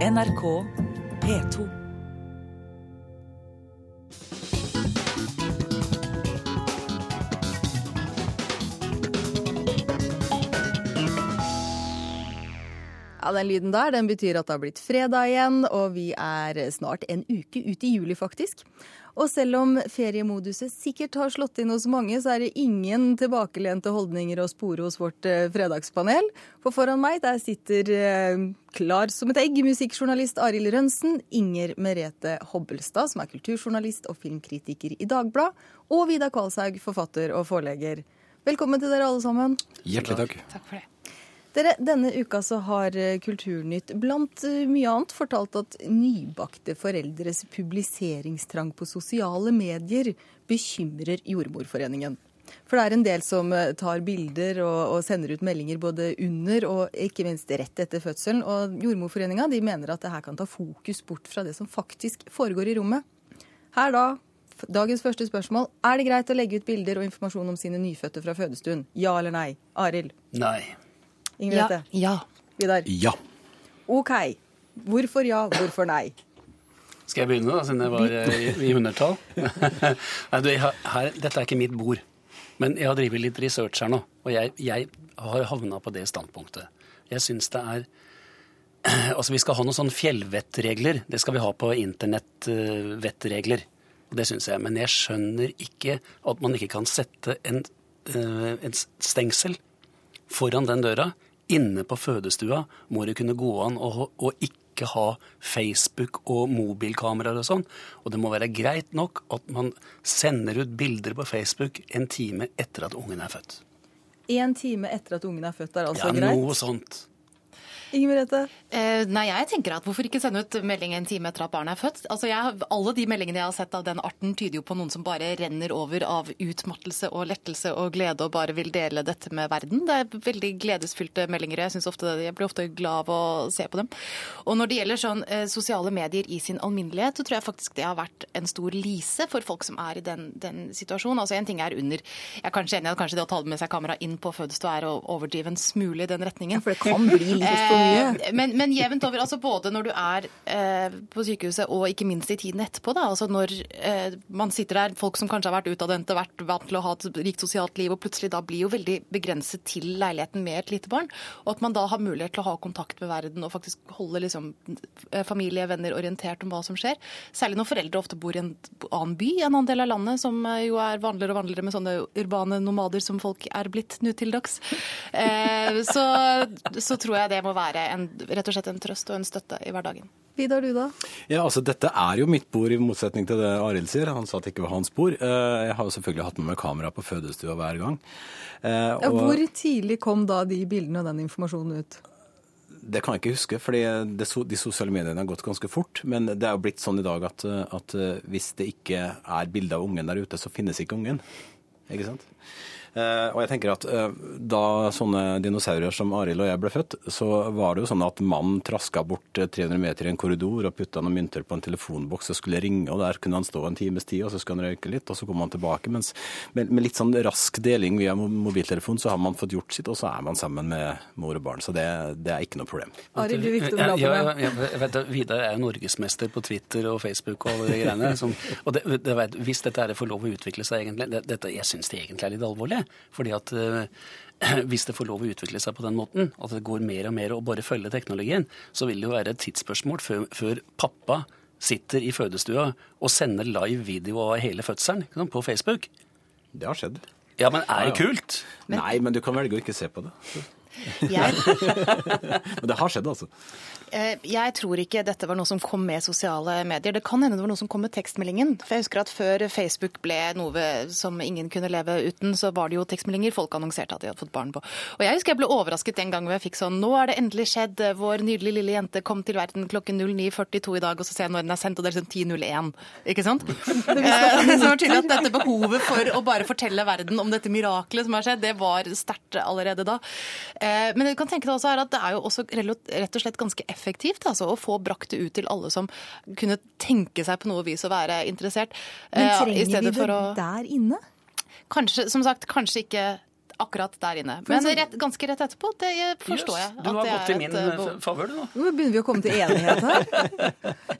NRK P2. Ja, Den lyden der den betyr at det har blitt fredag igjen, og vi er snart en uke ut i juli, faktisk. Og selv om feriemoduset sikkert har slått inn hos mange, så er det ingen tilbakelente holdninger å spore hos vårt eh, fredagspanel. For foran meg der sitter eh, klar som et egg musikkjournalist Arild Rønsen, Inger Merete Hobbelstad, som er kulturjournalist og filmkritiker i Dagbladet, og Vidar Kvalshaug, forfatter og forlegger. Velkommen til dere alle sammen. Hjertelig takk. Takk for det. Dere, Denne uka så har eh, Kulturnytt blant eh, mye annet fortalt at nybakte foreldres publiseringstrang på sosiale medier bekymrer Jordmorforeningen. For det er en del som eh, tar bilder og, og sender ut meldinger både under og ikke minst rett etter fødselen. Og Jordmorforeninga de mener at det her kan ta fokus bort fra det som faktisk foregår i rommet. Her da, dagens første spørsmål. Er det greit å legge ut bilder og informasjon om sine nyfødte fra fødestuen? Ja eller nei? Arild? Nei. Inger Ja. Ja. Vidar? Ja. OK. Hvorfor ja, hvorfor nei? Skal jeg begynne, da, siden jeg var eh, i, i hundretall? Nei, du, har, her, dette er ikke mitt bord. Men jeg har drevet litt research her nå, og jeg, jeg har havna på det standpunktet. Jeg syns det er Altså, vi skal ha noen sånne fjellvettregler. Det skal vi ha på internettvettregler. Og det syns jeg. Men jeg skjønner ikke at man ikke kan sette en, eh, en stengsel foran den døra. Inne på fødestua må det kunne gå an å, å ikke ha Facebook og mobilkameraer og sånn. Og det må være greit nok at man sender ut bilder på Facebook en time etter at ungen er født. En time etter at ungen er født, er altså Ja, greit? noe sånt. Inger Merete? Eh, nei, jeg tenker at hvorfor ikke sende ut melding en time etter at barnet er født? Altså, jeg, alle de meldingene jeg har sett av den arten, tyder jo på noen som bare renner over av utmattelse og lettelse og glede og bare vil dele dette med verden. Det er veldig gledesfylte meldinger. Jeg, ofte, jeg blir ofte glad av å se på dem. Og når det gjelder sånn eh, sosiale medier i sin alminnelighet, så tror jeg faktisk det har vært en stor lise for folk som er i den, den situasjonen. Altså En ting er under Jeg er kanskje enig i at kanskje det å ta med seg kamera inn på fødestua er å overdrive en smule i den retningen. For det kan bli litt for Eh, men, men jevnt over, altså både når du er eh, på sykehuset og ikke minst i tiden etterpå. Da, altså når eh, man sitter der, folk som kanskje har vært utadvendte, vært vant til å ha et rikt sosialt liv, og plutselig da blir jo veldig begrenset til leiligheten med et lite barn. Og at man da har mulighet til å ha kontakt med verden og faktisk holde liksom, eh, familie, venner orientert om hva som skjer. Særlig når foreldre ofte bor i en annen by, en annen del av landet, som eh, jo er vanligere og vanligere med sånne urbane nomader som folk er blitt nå til dags. Eh, så, så tror jeg det må være en, rett og slett en trøst og en støtte i hverdagen. Vidar, du da? Ja, altså Dette er jo mitt bord, i motsetning til det Arild sier. Han sa at det ikke var hans bord. Eh, Jeg har jo selvfølgelig hatt med meg kamera på fødestua hver gang. Eh, Ja, og hvor tidlig kom da de bildene og den informasjonen ut? Det kan jeg ikke huske, fordi de sosiale mediene har gått ganske fort. Men det er jo blitt sånn i dag at, at eh, hvis det ikke er bilde av ungen der ute, så finnes ikke ungen. Ikke sant? Eh, og jeg tenker at eh, Da sånne dinosaurer som Arild og jeg ble født, så var det jo sånn at mannen traska bort eh, 300 meter i en korridor og putta noen mynter på en telefonboks og skulle ringe, og der kunne han stå en times tid, og så skulle han røyke litt, og så kom han tilbake. Mens med, med litt sånn rask deling via mo- mobiltelefon, så har man fått gjort sitt, og så er man sammen med mor og barn. Så det, det er ikke noe problem. Arild, du Ja, med ja, lappen. ja, jeg vet, at Vidar er norgesmester på Twitter og Facebook og alle de greiene. Som, og det, det hvis dette er får lov å utvikle seg egentlig, det, dette, Jeg syns det egentlig er litt alvorlig. Fordi at eh, hvis det får lov å utvikle seg på den måten, at det går mer og mer å bare følge teknologien, så vil det jo være et tidsspørsmål før, før pappa sitter i fødestua og sender live video av hele fødselen på Facebook. Det har skjedd. Ja, men er det kult? Nei, men du kan velge å ikke se på det. Jeg, Men det har skjedd, altså. eh, jeg tror ikke dette var noe som kom med sosiale medier. Det kan hende det var noe som kom med tekstmeldingen. For jeg husker at Før Facebook ble noe som ingen kunne leve uten, så var det jo tekstmeldinger folk annonserte at de hadde fått barn på. Og Jeg husker jeg ble overrasket en gang hvor jeg fikk sånn Nå er det endelig skjedd. Vår nydelige lille jente kom til verden klokken 09.42 i dag, og så ser jeg når den er sendt, og det er sånn 10.01. Ikke sant? Det Så var tydelig at dette behovet for å bare fortelle verden om dette miraklet som har skjedd, det var sterkt allerede da. Eh, Men du kan tenke deg også her at det er jo også rett og slett ganske effektivt altså, å få brakt det ut til alle som kunne tenke seg på noe vis å være interessert. Men eh, trenger vi det å der inne? Kanskje, som sagt, kanskje ikke akkurat der inne. Men rett, ganske rett etterpå, det forstår jeg. Jøss, du har gått i min eh, favør, du nå. Nå begynner vi å komme til enighet her.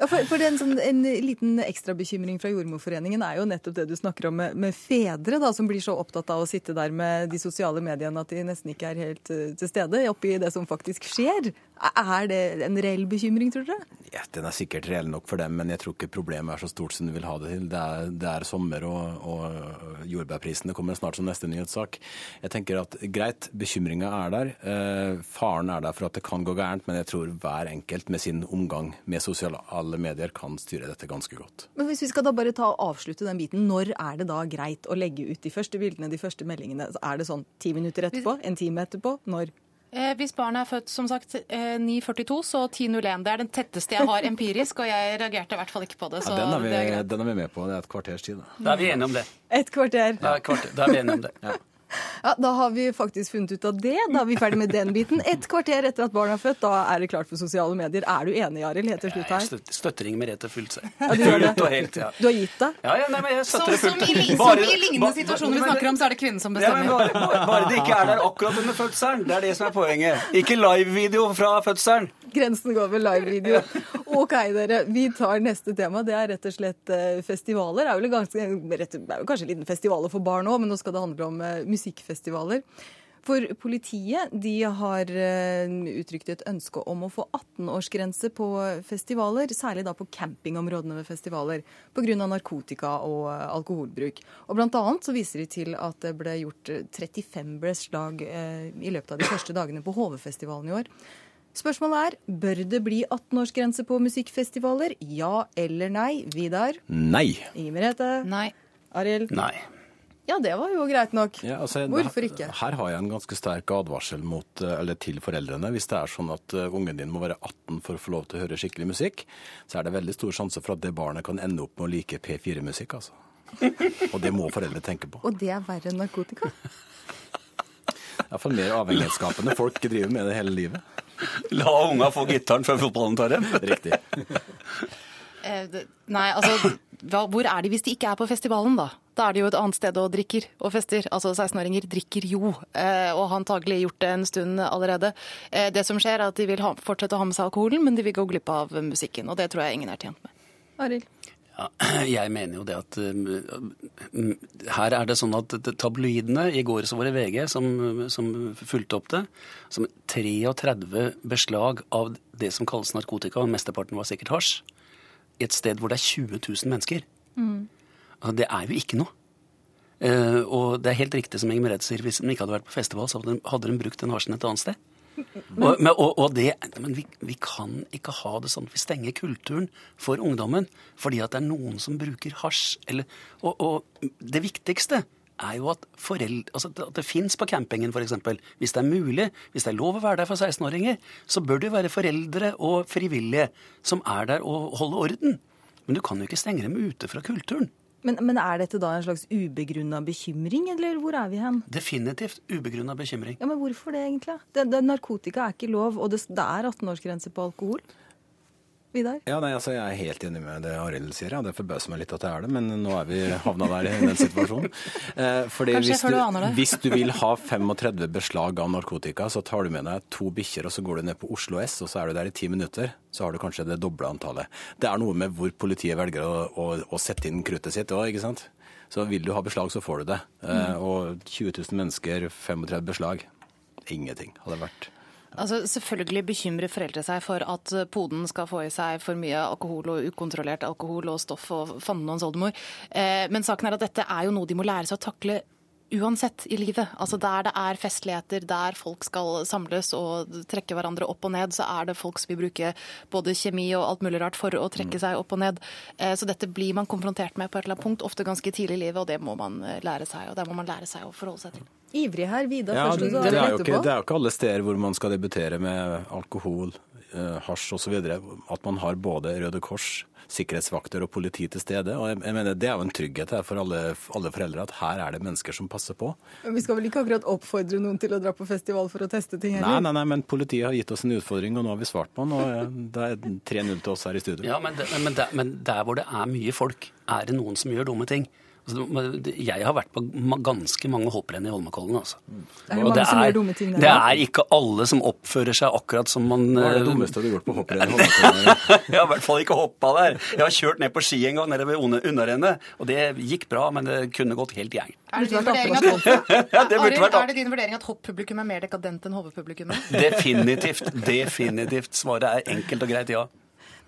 Ja, for, for en, sånn, en liten ekstrabekymring fra Jordmorforeningen er jo nettopp det du snakker om med, med fedre, da, som blir så opptatt av å sitte der med de sosiale mediene at de nesten ikke er helt uh, til stede oppi det som faktisk skjer. Er det en reell bekymring, tror dere? Ja, Den er sikkert reell nok for dem, men jeg tror ikke problemet er så stort som du vil ha det til. Det er, det er sommer, og, og jordbærprisene kommer snart som neste nyhetssak. Jeg tenker at Greit, bekymringa er der. Eh, faren er der for at det kan gå gærent, men jeg tror hver enkelt med sin omgang med sosiale medier kan styre dette ganske godt. Men hvis vi skal da bare ta og avslutte den biten, når er det da greit å legge ut de første bildene, de første meldingene? Er det sånn ti minutter etterpå? En time etterpå? Når? Eh, hvis barnet er født som sagt eh, 9.42, så 10.01. Det er den tetteste jeg har empirisk, og jeg reagerte i hvert fall ikke på det. Så Ja, den, er vi, det er greit. den er vi med på. Det er et kvarters tid. Da. Da er vi enige om det. Et kvarter. Da er, kvart, da er vi enige om det. Ja, Da har vi faktisk funnet ut av det. Da er vi ferdig med den biten. Et kvarter etter at barnet er født, da er det klart for sosiale medier. Er du enig, Arild, helt til slutt Jeg her? støtter, støtter Inger Merete fullt seg. Ja, du gjør det. Fullt og helt, ja. Du har gitt deg? Ja, ja, nei, men jeg støtter det som, fullt. i, som i lignende situasjoner vi snakker om, så er det kvinnen som Ja, men bestemmer. bare, bare- bare det ikke er der akkurat under fødselen. Det er det som er poenget. Ikke live-video fra fødselen. Grensen går ved livevideo. OK, dere. Vi tar neste tema. Det er rett og slett eh, festivaler. Det er vel ganske, rett, det er kanskje en liten festivaler for barn òg, men nå skal det handle om eh, musikkfestivaler. For politiet de har eh, uttrykt et ønske om å få 18-årsgrense på festivaler, særlig da på campingområdene ved festivaler, pga. narkotika og alkoholbruk. Og Blant annet så viser de til at det ble gjort eh, 35 beslag i løpet av de første dagene på HV-festivalen i år. Spørsmålet er bør det bli 18-årsgrense på musikkfestivaler? Ja eller nei? Vidar? Nei! Inger Merete? Nei. Arild? Nei. Ja, det var jo greit nok. Ja, altså, Hvorfor ikke? Her har jeg en ganske sterk advarsel mot, eh, eller til foreldrene. Hvis det er sånn at eh, ungen din må være 18 for å få lov til å høre skikkelig musikk, så er det veldig stor sjanse for at det barnet kan ende opp med å like P4-musikk. altså. Og det må foreldre tenke på. Og det er verre enn narkotika. Iallfall mer avhengighetsskapende. Folk driver med det hele livet. La unga få gitaren før fotballen tar dem. Riktig. Eh, Nei, altså Hvor er de hvis de ikke er på festivalen, da? Da er de jo et annet sted og drikker og fester. Altså 16-åringer drikker jo, eh, og har antagelig gjort det en stund allerede. Eh, det som skjer, er at de vil fortsette å ha med seg alkoholen, men de vil gå glipp av musikken. Og det tror jeg ingen er tjent med. Arild? Ja, jeg mener jo det at um, um, her er det sånn at tabloidene I går så var det VG som, som fulgte opp det. Som 33 beslag av det som kalles narkotika, og mesteparten var sikkert hasj, i et sted hvor det er 20 000 mennesker. Altså, det er jo ikke noe. Eh, og det er helt riktig som Inger Merete sier, hvis de ikke hadde vært på festival, så hadde de, brukt den hasjen et annet sted. Og, men, og, og det, men vi, vi kan ikke ha det sånn at vi stenger kulturen for ungdommen fordi at det er noen som bruker hasj. Eller, og, og det viktigste er jo at, foreldre, altså at det fins på campingen f.eks. Hvis det er mulig, hvis det er lov å være der for 16-åringer, så bør det jo være foreldre og frivillige som er der og holder orden. Men du kan jo ikke stenge dem ute fra kulturen. Men, men er dette da en slags ubegrunna bekymring, eller hvor er vi hen? Definitivt ubegrunna bekymring. Ja, men Hvorfor det, egentlig? Det, det, narkotika er ikke lov, og det, det er 18-årsgrense på alkohol. Vidar? Ja, nei, altså Jeg er helt enig med det Arild sier. Ja. Det forbauser meg litt at det er det, men nå er vi havna der i den situasjonen. Eh, fordi hvis du, du hvis du vil ha 35 beslag av narkotika, så tar du med deg to bikkjer, og så går du ned på Oslo S, og så er du der i ti minutter. Så har du kanskje det doble antallet. Det er noe med hvor politiet velger å, å, å sette inn kruttet sitt òg, ikke sant. Så vil du ha beslag, så får du det. Eh, og 20 000 mennesker, 35 beslag. Ingenting hadde vært Altså, Selvfølgelig bekymrer foreldre seg for at poden skal få i seg for mye alkohol og ukontrollert alkohol og stoff og fanden hans oldemor. Eh, men saken er at dette er jo noe de må lære seg å takle uansett i livet. Altså Der det er festligheter, der folk skal samles og trekke hverandre opp og ned, så er det folk som vil bruke både kjemi og alt mulig rart for å trekke seg opp og ned. Eh, Så dette blir man konfrontert med på et eller annet punkt, ofte ganske tidlig i livet, og det må man eh, lære seg. Og det må man lære seg å forholde seg til. Ivrig her. Vidar Ja, det, det, er ikke, det er jo ikke alle steder hvor man skal debutere med alkohol, hasj osv. At man har både Røde Kors, sikkerhetsvakter og politi til stede. Og jeg, jeg mener Det er jo en trygghet her for alle, alle foreldre at her er det mennesker som passer på. Men Vi skal vel ikke akkurat oppfordre noen til å dra på festival for å teste ting Nei, heller? nei, nei, men politiet har gitt oss en utfordring, og nå har vi svart på den. Og eh, det er 3-0 til oss her i studio. Ja, men, det, men, der, men der hvor det er mye folk, er det noen som gjør dumme ting. Altså, jeg har vært på ganske mange hopprenn i Holmenkollen. Altså. Det er jo mange som gjør dumme ting der. Det er ikke alle som oppfører seg akkurat som man Hva er det eh, dummeste du har gjort på hopprenn? Holmenkollen? Jeg har i hvert fall ikke hoppa der. Jeg har kjørt ned på ski en gang nede ved unnarennet, og det gikk bra, men det kunne gått helt gærent. Er det, din vurdering at, Ja, det er det din vurdering at hopp-publikum er mer dekadent enn HV-publikummet? Definitivt. Definitivt. Svaret er enkelt og greit ja.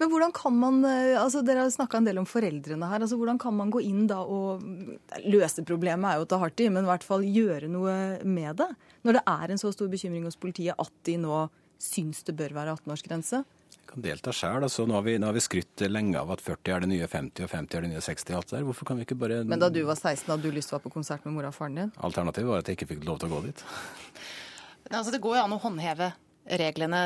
Men hvordan kan man, eh, altså Dere har snakka en del om foreldrene her. altså Hvordan kan man gå inn da og Løse problemet er jo å ta hardt i, men i hvert fall gjøre noe med det? Når det er en så stor bekymring hos politiet at de nå syns det bør være 18-årsgrense? Jeg kan delta sjøl. Altså, nå, har vi- nå har vi skrytt lenge av at 40 er det nye 50 og 50 er det nye 60. Alt der. Hvorfor kan vi ikke bare Men da du var 16, hadde du lyst til å være på konsert med mora og faren din? Alternativet var at jeg ikke fikk lov til å gå dit. Altså, det går jo an å håndheve reglene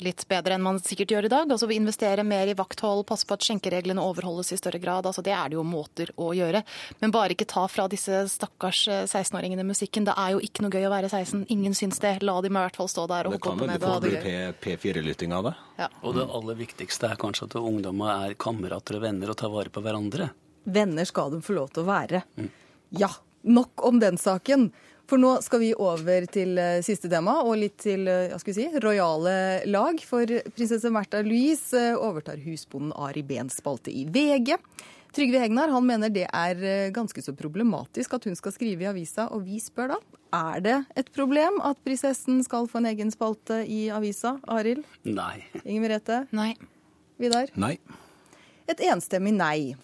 litt bedre enn man sikkert gjør i dag. Altså vi Investere mer i vakthold, passe på at skjenkereglene overholdes i større grad. Altså Det er det jo måter å gjøre. Men bare ikke ta fra disse stakkars eh, 16-åringene musikken. Det er jo ikke noe gøy å være 16. Ingen syns det. La dem i hvert fall stå der og hoppe opp og det. ned kan det bli. P- P4-lytting av det. Ja. Og det aller viktigste er kanskje at ungdommer er kamerater og venner og tar vare på hverandre. Venner skal de få lov til å være. Ja, nok om den saken. For nå skal vi over til eh, siste tema, og litt til eh, hva skal vi si, rojale lag. For prinsesse Märtha Louise eh, overtar husbonden Ari Behns spalte i VG. Trygve Hegnar han mener det er ganske så problematisk at hun skal skrive i avisa, og vi spør da er det et problem at prinsessen skal få en egen spalte i avisa? Arild? Nei. Inger Merete? Nei. Vidar? Nei. Et enstemmig nei.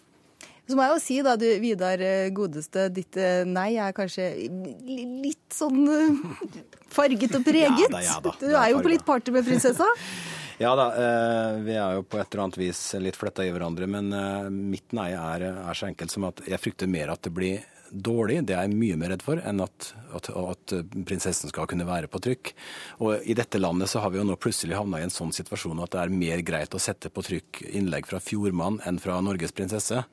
Så må jeg jo si, da, du Vidar eh, godeste, ditt eh, nei er kanskje litt sånn eh, farget og preget. Ja da, ja da. Du er er jo på litt party med prinsessa. Ja da, vi er jo på et eller annet vis litt fletta i hverandre, men mitt nei er, er så enkelt som at jeg frykter mer at det blir dårlig. Det er jeg mye mer redd for enn at, at, at prinsessen skal kunne være på trykk. Og i dette landet så har vi jo nå plutselig havna i en sånn situasjon at det er mer greit å sette på trykk innlegg fra Fjordmann enn fra Norges prinsesse.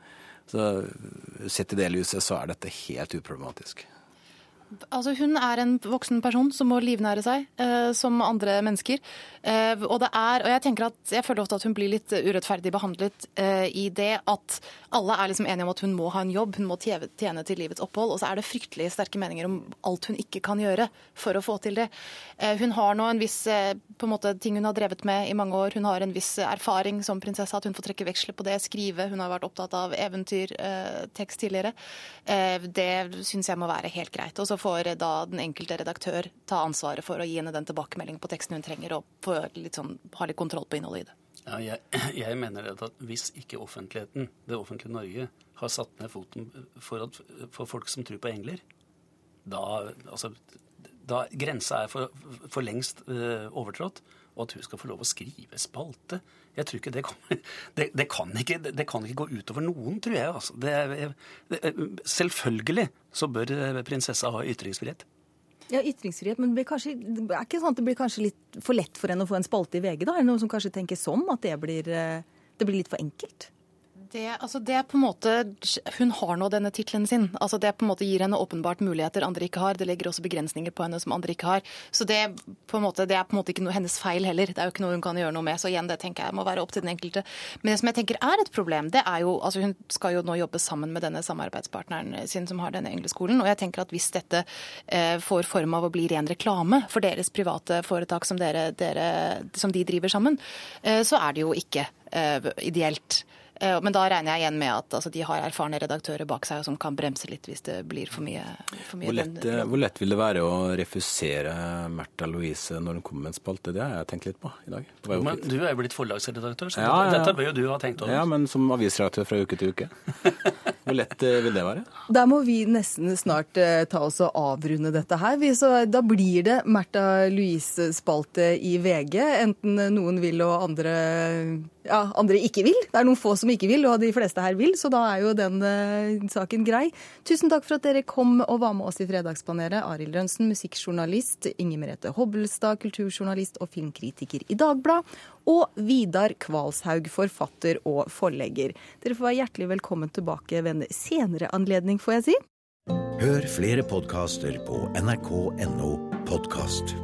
Så sett i det lyset så er dette helt uproblematisk. Altså, hun er en voksen person som må livnære seg, eh, som andre mennesker. Eh, og, er, og jeg at jeg føler ofte at hun blir litt urettferdig behandlet eh, i det at alle er liksom enige om at hun må ha en jobb, hun må tjene til livets opphold. Og så er det fryktelig sterke meninger om alt hun ikke kan gjøre for å få til det. Eh, hun har nå en viss eh, på en måte, ting hun har drevet med i mange år. Hun har en viss erfaring som prinsesse, at hun får trekke veksler på det. Skrive. Hun har vært opptatt av eventyrtekst tidligere. Eh, det syns jeg må være helt greit. Og så får da den enkelte redaktør ta ansvaret for å gi henne den tilbakemeldingen på teksten hun trenger, og litt sånn, ha litt kontroll på innholdet i det. Ja, jeg, jeg mener at hvis ikke offentligheten, det offentlige Norge, har satt ned foten for, at, for folk som tror på engler, da altså, da Grensa er for, for lengst eh, overtrådt, og at hun skal få lov å skrive spalte Jeg tror ikke det Det, det, kan, ikke, det kan ikke gå utover noen, tror jeg. Altså. Det, selvfølgelig så bør eh, prinsessa ha ytringsfrihet. Ja, ytringsfrihet, men det, kanskje, det er ikke sånn at det blir kanskje litt for lett for henne å få en spalte i VG? da? Er det noen som kanskje tenker sånn, at det blir, eh, det blir litt for enkelt? Det, altså det er på en måte, Hun har nå denne tittelen sin. altså Det på en måte gir henne åpenbart muligheter andre ikke har. Det legger også begrensninger på henne som andre ikke har. Så Det måte, det er på en måte ikke noe hennes feil heller. Det er jo ikke noe hun kan gjøre noe med. Så igjen, det tenker jeg må være opp til den enkelte. Men det som jeg tenker er et problem, det er jo altså Hun skal jo nå jobbe sammen med denne samarbeidspartneren sin som har denne engleskolen. Og jeg tenker at hvis dette eh, får form av å bli ren reklame for deres private foretak som, dere, dere, som de driver sammen, eh, så er det jo ikke eh, ideelt. Eh, Men da regner jeg igjen med at altså, de har erfarne redaktører bak seg som kan bremse litt hvis det blir for mye. For mye Hvor lett, den- eh, hvor lett vil det være å refusere Märtha Louise når hun kommer med en spalte? Det har jeg tenkt litt på i dag. Men du er jo blitt forlagsredaktør, så Ja, ja, ja. dette bør jo du ha tenkt over. Ja, men som avisredaktør fra uke til uke. Hvor lett eh, vil det være? Der må vi nesten snart eh, ta oss og avrunde dette her. Vi, så da blir det Märtha Louise-spalte i VG, enten noen vil og andre, ja, andre ikke vil. Det er noen få som ikke vil, og de fleste her vil, så da er jo den uh, saken grei. Tusen takk for at dere kom og var med oss i Fredagspanelet. Arild Rønsen, musikkjournalist, Inger Merete Hobbelstad, kulturjournalist og filmkritiker i Dagbladet, og Vidar Kvalshaug, forfatter og forlegger. Dere får være hjertelig velkommen tilbake ved en senere anledning, får jeg si. Hør flere podkaster på nrk.no podkast.